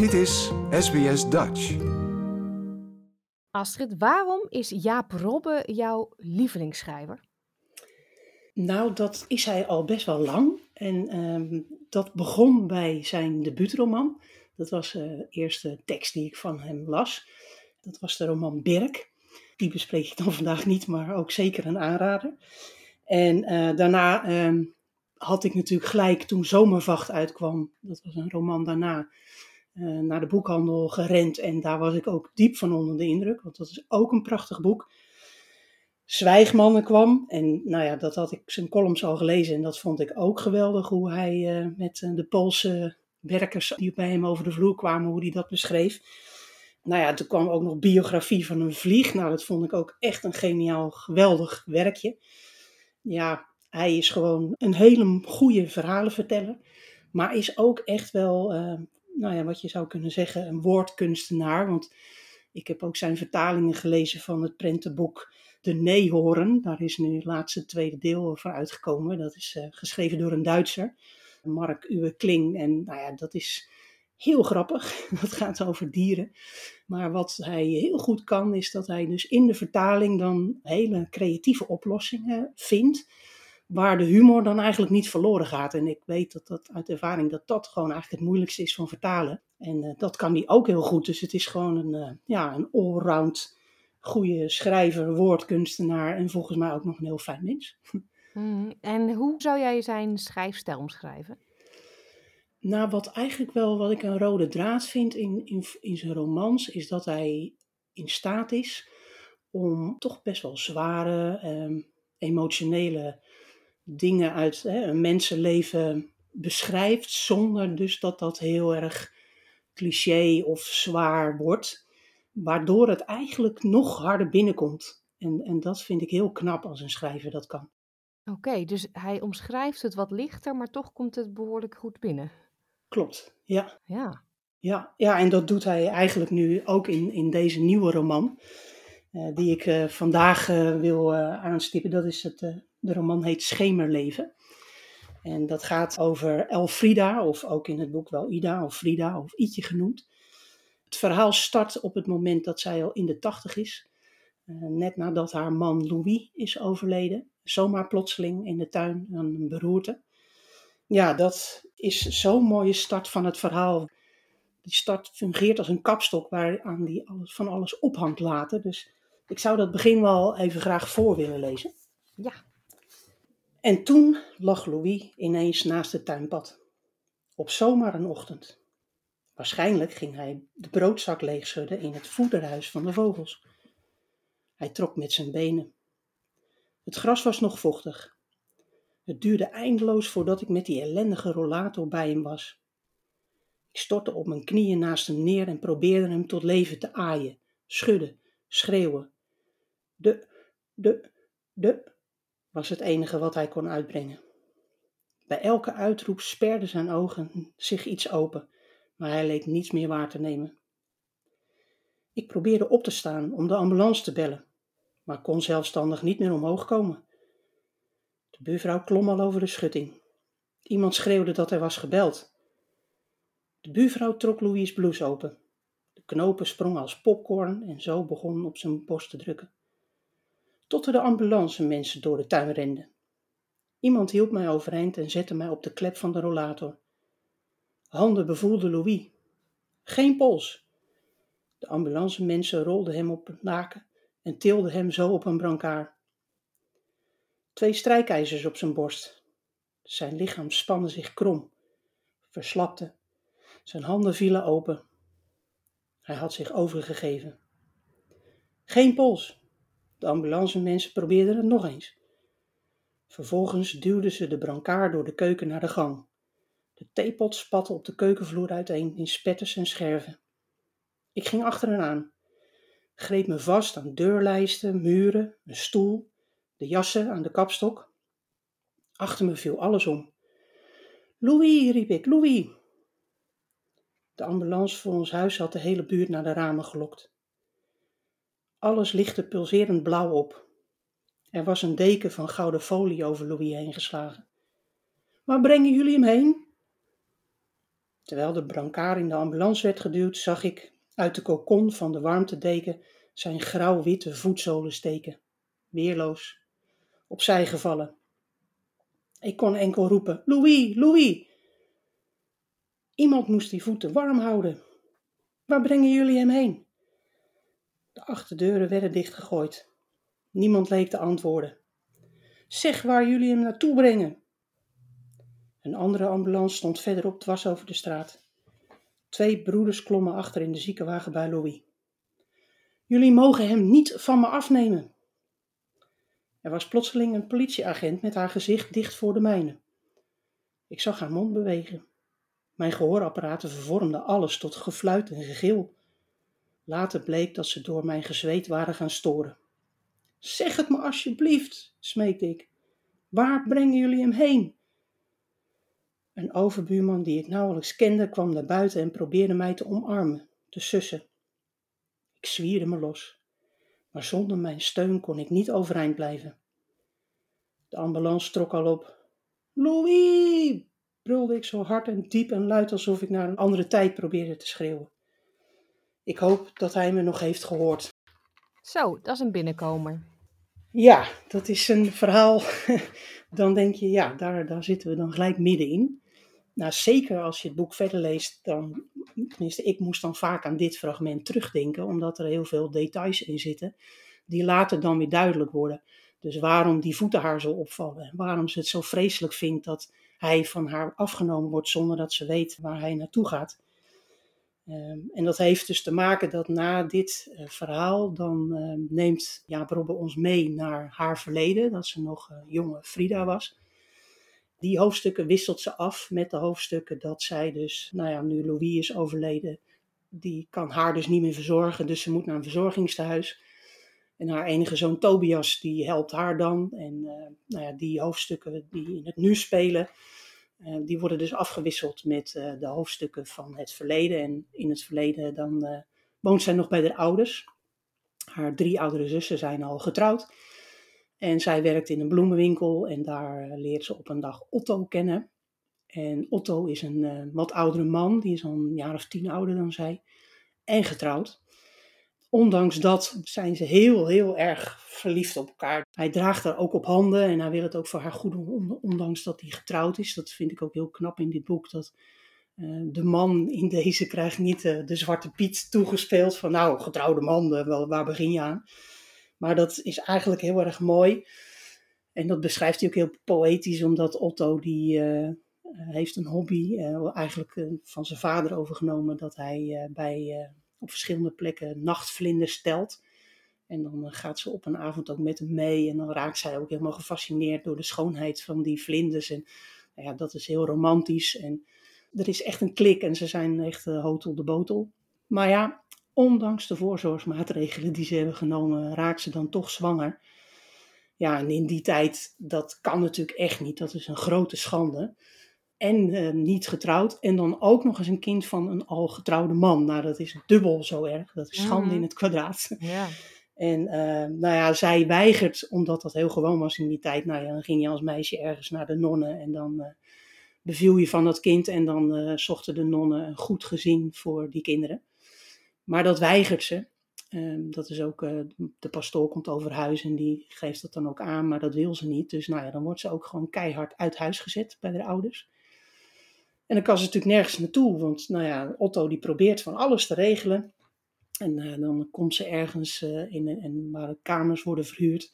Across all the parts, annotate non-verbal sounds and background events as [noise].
Dit is SBS Dutch. Astrid, waarom is Jaap Robbe jouw lievelingsschrijver? Nou, dat is hij al best wel lang. En ehm, dat begon bij zijn debuutroman. Dat was eh, de eerste tekst die ik van hem las. Dat was de roman Birk. Die bespreek ik dan [laughs] vandaag niet, maar ook zeker een aanrader. En eh, daarna ehm, had ik natuurlijk gelijk toen Zomervacht uitkwam. Dat was een roman daarna. Eh, naar de boekhandel gerend. En daar was ik ook diep van onder de indruk. Want dat is ook een prachtig boek. Zwijgmannen kwam. En nou ja, dat had ik zijn columns al gelezen. En dat vond ik ook geweldig. Hoe hij eh, met eh, de Poolse werkers die bij hem over de vloer kwamen, hoe hij dat beschreef. Nou ja, toen kwam ook nog biografie van een vlieg. Nou, dat vond ik ook echt een geniaal, geweldig werkje. Ja, hij is gewoon een hele goede verhalenverteller. Maar is ook echt wel, nou ja, wat je zou kunnen zeggen, een woordkunstenaar. Want ik heb ook zijn vertalingen gelezen van het prentenboek De Neehoorn. Daar is nu het laatste tweede deel voor uitgekomen. Dat is eh, geschreven door een Duitser, Mark Uwe Kling. En nou ja, dat is heel grappig. [laughs] Dat gaat over dieren. Maar wat hij heel goed kan, is dat hij dus in de vertaling dan hele creatieve oplossingen vindt. Waar de humor dan eigenlijk niet verloren gaat. En ik weet dat dat uit ervaring dat dat gewoon eigenlijk het moeilijkste is van vertalen. En eh, dat kan hij ook heel goed. Dus het is gewoon een, eh, ja, een allround goede schrijver, woordkunstenaar en volgens mij ook nog een heel fijn mens. Mhm. [laughs] En hoe zou jij zijn schrijfstijl omschrijven? Nou, wat eigenlijk wel wat ik een rode draad vind in, in, in zijn romans, is dat hij in staat is om toch best wel zware, ehm, emotionele dingen uit hè, een mensenleven beschrijft, zonder dus dat dat heel erg cliché of zwaar wordt, waardoor het eigenlijk nog harder binnenkomt. En, en dat vind ik heel knap als een schrijver dat kan. Oké, dus hij omschrijft het wat lichter, maar toch komt het behoorlijk goed binnen. Klopt, ja. Ja. Ja, ja, en dat doet hij eigenlijk nu ook in, in deze nieuwe roman, eh, die ik eh, vandaag eh, wil aanstippen. Dat is het, de roman heet Schemerleven. En dat gaat over Elfrida, of ook in het boek wel Ida of Frida of Ietje genoemd. Het verhaal start op het moment dat zij al in de tachtig is, eh, net nadat haar man Louis is overleden. Zomaar plotseling in de tuin aan een beroerte. Ja, dat is zo'n mooie start van het verhaal. Die start fungeert als een kapstok waaraan die alles, van alles ophangt later. Dus ik zou dat begin wel even graag voor willen lezen. Ja. En toen lag Louis ineens naast het tuinpad. Op zomaar een ochtend. Waarschijnlijk ging hij de broodzak leegschudden in het voederhuis van de vogels. Hij trok met zijn benen. Het gras was nog vochtig. Het duurde eindeloos voordat ik met die ellendige rollator bij hem was. Ik stortte op mijn knieën naast hem neer en probeerde hem tot leven te aaien, schudden, schreeuwen. De, de, de, was het enige wat hij kon uitbrengen. Bij elke uitroep sperden zijn ogen zich iets open, maar hij leek niets meer waar te nemen. Ik probeerde op te staan om de ambulance te bellen, maar kon zelfstandig niet meer omhoog komen. De buurvrouw klom al over de schutting. Iemand schreeuwde dat er was gebeld. De buurvrouw trok Louis' blouse open. De knopen sprongen als popcorn en zo begon op zijn borst te drukken. Tot er de ambulance mensen door de tuin renden. Iemand hielp mij overeind en zette mij op de klep van de rollator. Handen bevoelde Louis. Geen pols. De ambulance mensen rolden hem op het laken en tilden hem zo op een brancard. Twee strijkijzers op zijn borst. Zijn lichaam spande zich krom, verslapte. Zijn handen vielen open. Hij had zich overgegeven. Geen pols. De ambulancemensen probeerden het nog eens. Vervolgens duwden ze de brancard door de keuken naar de gang. De theepot spatte op de keukenvloer uiteen in spetters en scherven. Ik ging achter hen aan, greep me vast aan deurlijsten, muren, een stoel, de jassen aan de kapstok. Achter me viel alles om. Louis, riep ik, Louis. De ambulance voor ons huis had de hele buurt naar de ramen gelokt. Alles lichtte pulserend blauw op. Er was een deken van gouden folie over Louis heen geslagen. Waar brengen jullie hem heen? Terwijl de brancard in de ambulance werd geduwd, zag ik uit de kokon van de warmtedeken zijn grauw-witte voetzolen steken, weerloos, opzij gevallen. Ik kon enkel roepen: Louis, Louis! Iemand moest die voeten warm houden. Waar brengen jullie hem heen? De achterdeuren werden dichtgegooid. Niemand leek te antwoorden. Zeg waar jullie hem naartoe brengen. Een andere ambulance stond verderop dwars over de straat. Twee broeders klommen achter in de ziekenwagen bij Louis. Jullie mogen hem niet van me afnemen. Er was plotseling een politieagent met haar gezicht dicht voor de mijne. Ik zag haar mond bewegen. Mijn gehoorapparaten vervormden alles tot gefluit en gegil. Later bleek dat ze door mijn gezweet waren gaan storen. Zeg het me alsjeblieft, smeekte ik. Waar brengen jullie hem heen? Een overbuurman die ik nauwelijks kende kwam naar buiten en probeerde mij te omarmen, te sussen. Ik zwierde me los, maar zonder mijn steun kon ik niet overeind blijven. De ambulance trok al op. Louis! brulde ik zo hard en diep en luid alsof ik naar een andere tijd probeerde te schreeuwen. Ik hoop dat hij me nog heeft gehoord. Zo, dat is een binnenkomer. Ja, dat is een verhaal. [laughs] Dan denk je, ja, daar, daar zitten we dan gelijk middenin. Nou, zeker als je het boek verder leest, dan, tenminste, ik moest dan vaak aan dit fragment terugdenken, omdat er heel veel details in zitten, die later dan weer duidelijk worden. Dus waarom die voeten haar zo opvallen, waarom ze het zo vreselijk vindt dat hij van haar afgenomen wordt zonder dat ze weet waar hij naartoe gaat. Ehm, en dat heeft dus te maken dat na dit uh, verhaal, dan uh, neemt Jaap Robbe ons mee naar haar verleden, dat ze nog uh, jonge Frida was. Die hoofdstukken wisselt ze af met de hoofdstukken dat zij dus, nou ja, nu Louis is overleden, die kan haar dus niet meer verzorgen, dus ze moet naar een verzorgingstehuis. En haar enige zoon Tobias, die helpt haar dan. En nou ja, die hoofdstukken die in het nu spelen, die worden dus afgewisseld met uh, de hoofdstukken van het verleden. En in het verleden dan uh, woont zij nog bij haar ouders. Haar drie oudere zussen zijn al getrouwd. En zij werkt in een bloemenwinkel en daar leert ze op een dag Otto kennen. En Otto is een wat oudere man, die is al een jaar of tien ouder dan zij. En getrouwd. Ondanks dat zijn ze heel, heel erg verliefd op elkaar. Hij draagt haar ook op handen en hij wil het ook voor haar goed doen, ondanks dat hij getrouwd is. Dat vind ik ook heel knap in dit boek, dat uh, de man in deze krijgt niet uh, de zwarte piet toegespeeld van nou, getrouwde man, wel, waar begin je aan? Maar dat is eigenlijk heel erg mooi. En dat beschrijft hij ook heel poëtisch, omdat Otto die heeft een hobby, eigenlijk van zijn vader overgenomen, dat hij bij op verschillende plekken nachtvlinders stelt. En dan eh, gaat ze op een avond ook met hem mee. En dan raakt zij ook helemaal gefascineerd door de schoonheid van die vlinders. En nou ja, dat is heel romantisch. En er is echt een klik en ze zijn echt uh, de botel. Maar ja, ondanks de voorzorgsmaatregelen die ze hebben genomen, raakt ze dan toch zwanger. Ja, en in die tijd, dat kan natuurlijk echt niet. Dat is een grote schande en uh, niet getrouwd. En dan ook nog eens een kind van een al getrouwde man. Nou, dat is dubbel zo erg. Dat is schande mm. in het kwadraat. Ja. En uh, nou ja, zij weigert, omdat dat heel gewoon was in die tijd. Nou ja, dan ging je als meisje ergens naar de nonnen en dan uh, beviel je van dat kind. En dan zochten de nonnen een goed gezin voor die kinderen. Maar dat weigert ze. Um, dat is ook, de pastoor komt over huis en die geeft dat dan ook aan, maar dat wil ze niet. Dus nou ja, dan wordt ze ook gewoon keihard uit huis gezet bij de ouders. En dan kan ze natuurlijk nergens naartoe, want nou ja, Otto die probeert van alles te regelen. En uh, dan komt ze ergens uh, in en waar kamers worden verhuurd.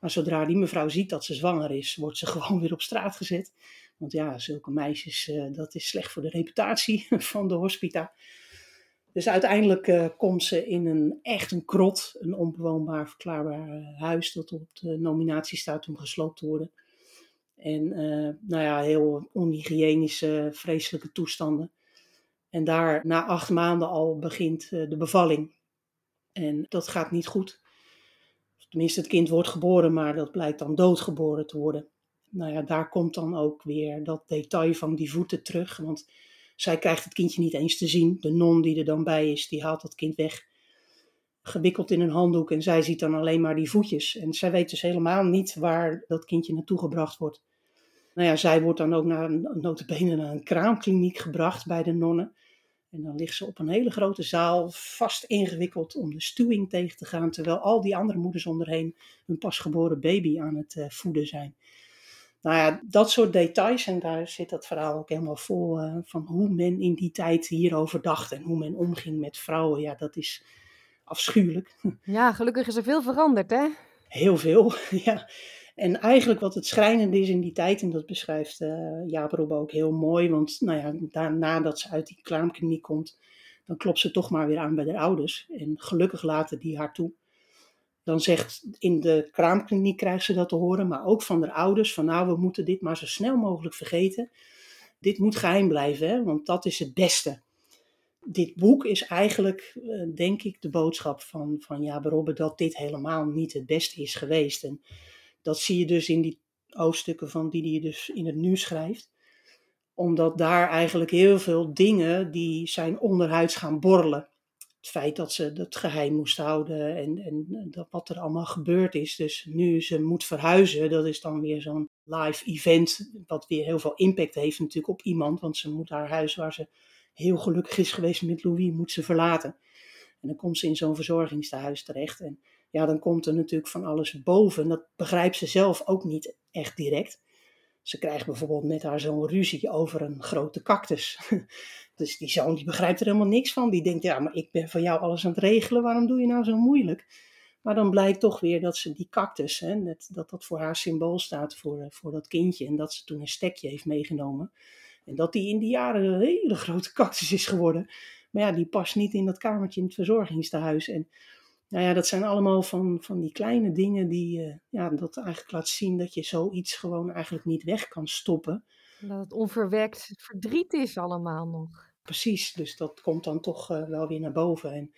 Maar zodra die mevrouw ziet dat ze zwanger is, wordt ze [laughs] gewoon weer op straat gezet. Want ja, zulke meisjes, uh, dat is slecht voor de reputatie [laughs] van de hospita. Dus uiteindelijk komt ze in een echt een krot, een onbewoonbaar verklaarbaar huis dat op de nominatie staat om gesloopt te worden. En uh, nou ja, heel onhygiënische, vreselijke toestanden. En daar na acht maanden al begint uh, de bevalling. En dat gaat niet goed. Tenminste, het kind wordt geboren, maar dat blijkt dan doodgeboren te worden. Nou ja, daar komt dan ook weer dat detail van die voeten terug. Want zij krijgt het kindje niet eens te zien. De non die er dan bij is, die haalt dat kind weg. Gewikkeld in een handdoek en zij ziet dan alleen maar die voetjes. En zij weet dus helemaal niet waar dat kindje naartoe gebracht wordt. Nou ja, zij wordt dan ook naar een, naar een kraamkliniek gebracht bij de nonnen. En dan ligt ze op een hele grote zaal, vast ingewikkeld om de stuwing tegen te gaan, terwijl al die andere moeders onderheen hun pasgeboren baby aan het uh, voeden zijn. Nou ja, dat soort details, en daar zit dat verhaal ook helemaal vol uh, van hoe men in die tijd hierover dacht en hoe men omging met vrouwen. Ja, dat is afschuwelijk. Ja, gelukkig is er veel veranderd, hè? Heel veel, [laughs] ja. En eigenlijk wat het schrijnende is in die tijd, en dat beschrijft uh, Jaap Robbe ook heel mooi, want nou ja, daarna dat ze uit die kraamkliniek komt, dan klopt ze toch maar weer aan bij de ouders. En gelukkig laten die haar toe. Dan zegt in de kraamkliniek krijgt ze dat te horen, maar ook van de ouders, van nou we moeten dit maar zo snel mogelijk vergeten. Dit moet geheim blijven, hè, want dat is het beste. Dit boek is eigenlijk, uh, denk ik, de boodschap van, van Jaap Robbe dat dit helemaal niet het beste is geweest. En dat zie je dus in die hoofdstukken van die hij dus in het nu schrijft. Omdat daar eigenlijk heel veel dingen die zijn onderhuids gaan borrelen. Het feit dat ze dat geheim moest houden en, en dat wat er allemaal gebeurd is. Dus nu ze moet verhuizen, dat is dan weer zo'n live event. Wat weer heel veel impact heeft natuurlijk op iemand. Want ze moet haar huis waar ze heel gelukkig is geweest met Louis, moet ze verlaten. En dan komt ze in zo'n verzorgingstehuis terecht. En ja, dan komt er natuurlijk van alles boven. Dat begrijpt ze zelf ook niet echt direct. Ze krijgt bijvoorbeeld met haar zo'n ruzie over een grote cactus. [laughs] Dus die zoon die begrijpt er helemaal niks van. Die denkt, ja, maar ik ben van jou alles aan het regelen. Waarom doe je nou zo moeilijk? Maar dan blijkt toch weer dat ze die cactus, hè, dat, dat dat voor haar symbool staat voor, eh, voor dat kindje. En dat ze toen een stekje heeft meegenomen. En dat die in die jaren een hele grote cactus is geworden. Maar ja, die past niet in dat kamertje in het verzorgingstehuis. En nou ja, dat zijn allemaal van, van die kleine dingen die uh, ja, dat eigenlijk laat zien dat je zoiets gewoon eigenlijk niet weg kan stoppen. Dat het onverwerkt verdriet is allemaal nog. Precies, dus dat komt dan toch uh, wel weer naar boven. En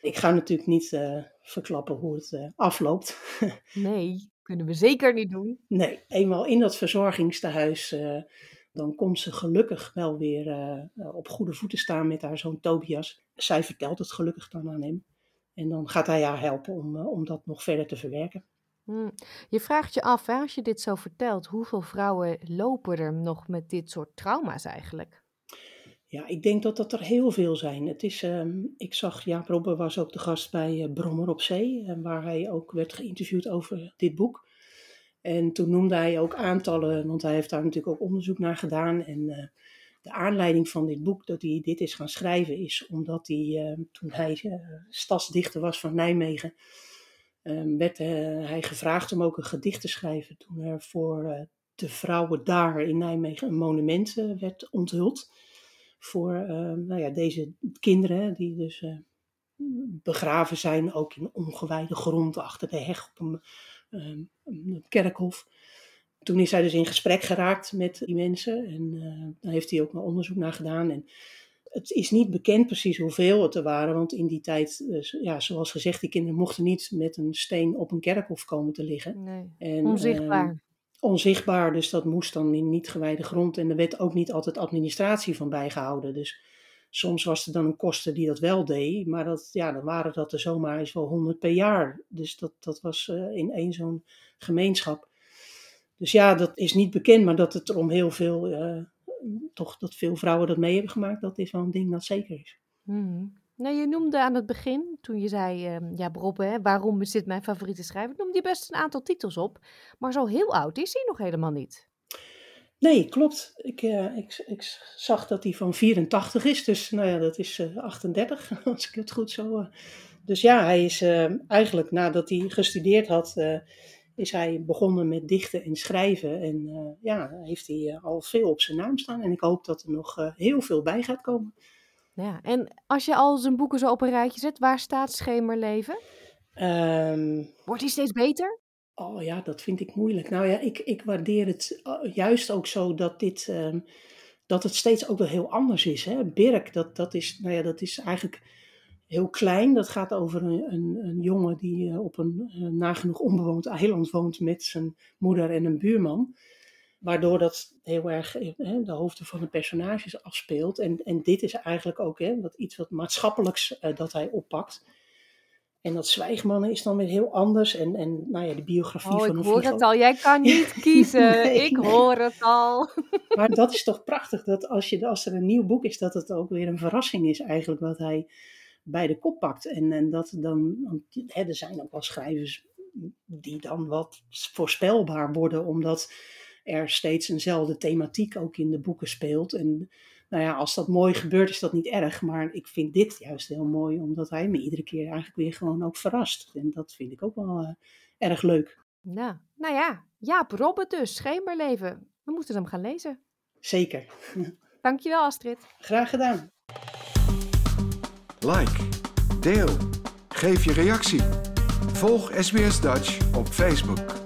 ik ga natuurlijk niet uh, verklappen hoe het afloopt. [laughs] nee, kunnen we zeker niet doen. Nee, eenmaal in dat verzorgingstehuis, dan komt ze gelukkig wel weer op goede voeten staan met haar zoon Tobias. Zij vertelt het gelukkig dan aan hem. En dan gaat hij haar helpen om, uh, om dat nog verder te verwerken. Hmm. Je vraagt je af, hè, als je dit zo vertelt, hoeveel vrouwen lopen er nog met dit soort trauma's eigenlijk? Ja, ik denk dat dat er heel veel zijn. Het is, uh, ik zag, Jaap Robbe was ook de gast bij Brommer op Zee, waar hij ook werd geïnterviewd over dit boek. En toen noemde hij ook aantallen, want hij heeft daar natuurlijk ook onderzoek naar gedaan. En de aanleiding van dit boek, dat hij dit is gaan schrijven, is omdat hij, eh, toen hij uh, stadsdichter was van Nijmegen, uh, werd hij gevraagd om ook een gedicht te schrijven. Toen er voor de vrouwen daar in Nijmegen een monument werd onthuld. Voor nou ja, deze kinderen die dus begraven zijn, ook in ongewijde grond achter de heg op een, een kerkhof toen is hij dus in gesprek geraakt met die mensen en uh, daar heeft hij ook een onderzoek naar gedaan. En het is niet bekend precies hoeveel het er waren, want in die tijd, dus, ja, zoals gezegd, die kinderen mochten niet met een steen op een kerkhof komen te liggen. Nee, en, onzichtbaar. Uh, onzichtbaar, dus dat moest dan in niet gewijde grond en er werd ook niet altijd administratie van bijgehouden. Dus soms was er dan een koster die dat wel deed, maar dat, ja, dan waren dat er zomaar eens wel honderd per jaar. Dus dat, dat was uh, in één zo'n gemeenschap. Dus ja, dat is niet bekend, maar dat het er om heel veel, uh, toch dat veel vrouwen dat mee hebben gemaakt, dat is wel een ding dat zeker is. Hmm. Nou, je noemde aan het begin, toen je zei, uh, ja Robbe, hè, waarom is dit mijn favoriete schrijver, noemde je best een aantal titels op. Maar zo heel oud is hij nog helemaal niet. Nee, klopt. Ik, uh, ik, ik zag dat hij van 84 is, dus nou ja, dat is 38, [laughs] als ik het goed zo... dus ja, hij is eigenlijk nadat hij gestudeerd had is hij begonnen met dichten en schrijven. En ja, heeft hij al veel op zijn naam staan. En ik hoop dat er nog heel veel bij gaat komen. Ja, en als je al zijn boeken zo op een rijtje zet, waar staat Schemerleven? Um, Wordt hij steeds beter? Oh ja, dat vind ik moeilijk. Nou ja, ik, ik waardeer het juist ook zo dat dit... Um, dat het steeds ook wel heel anders is. Hè? Birk, dat, dat, is, nou ja, dat is eigenlijk heel klein. Dat gaat over een, een, een jongen die uh, op een uh, nagenoeg onbewoond eiland woont met zijn moeder en een buurman. Waardoor dat heel erg uh, de hoofden van de personages afspeelt. En, en dit is eigenlijk ook hè, wat, iets wat maatschappelijks dat hij oppakt. En dat Zwijgmannen is dan weer heel anders. En, en nou ja, de biografie Oh, van ik hoor het al. Jij kan [laughs] niet kiezen. Nee, ik nee. hoor het al. [laughs] Maar dat is toch prachtig, dat als, je, als er een nieuw boek is, dat het ook weer een verrassing is eigenlijk wat hij bij de kop pakt. En, en dat dan, want, hè, er zijn ook wel schrijvers die dan wat voorspelbaar worden, omdat er steeds eenzelfde thematiek ook in de boeken speelt. En nou ja, als dat mooi gebeurt, is dat niet erg, maar ik vind dit juist heel mooi, omdat hij me iedere keer eigenlijk weer gewoon ook verrast. En dat vind ik ook wel eh, erg leuk. Nou, nou ja, Jaap Robert dus, Schemerleven. We moeten hem gaan lezen. Zeker. [laughs] Dankjewel Astrid. Graag gedaan. Like, deel, geef je reactie. Volg SBS Dutch op Facebook.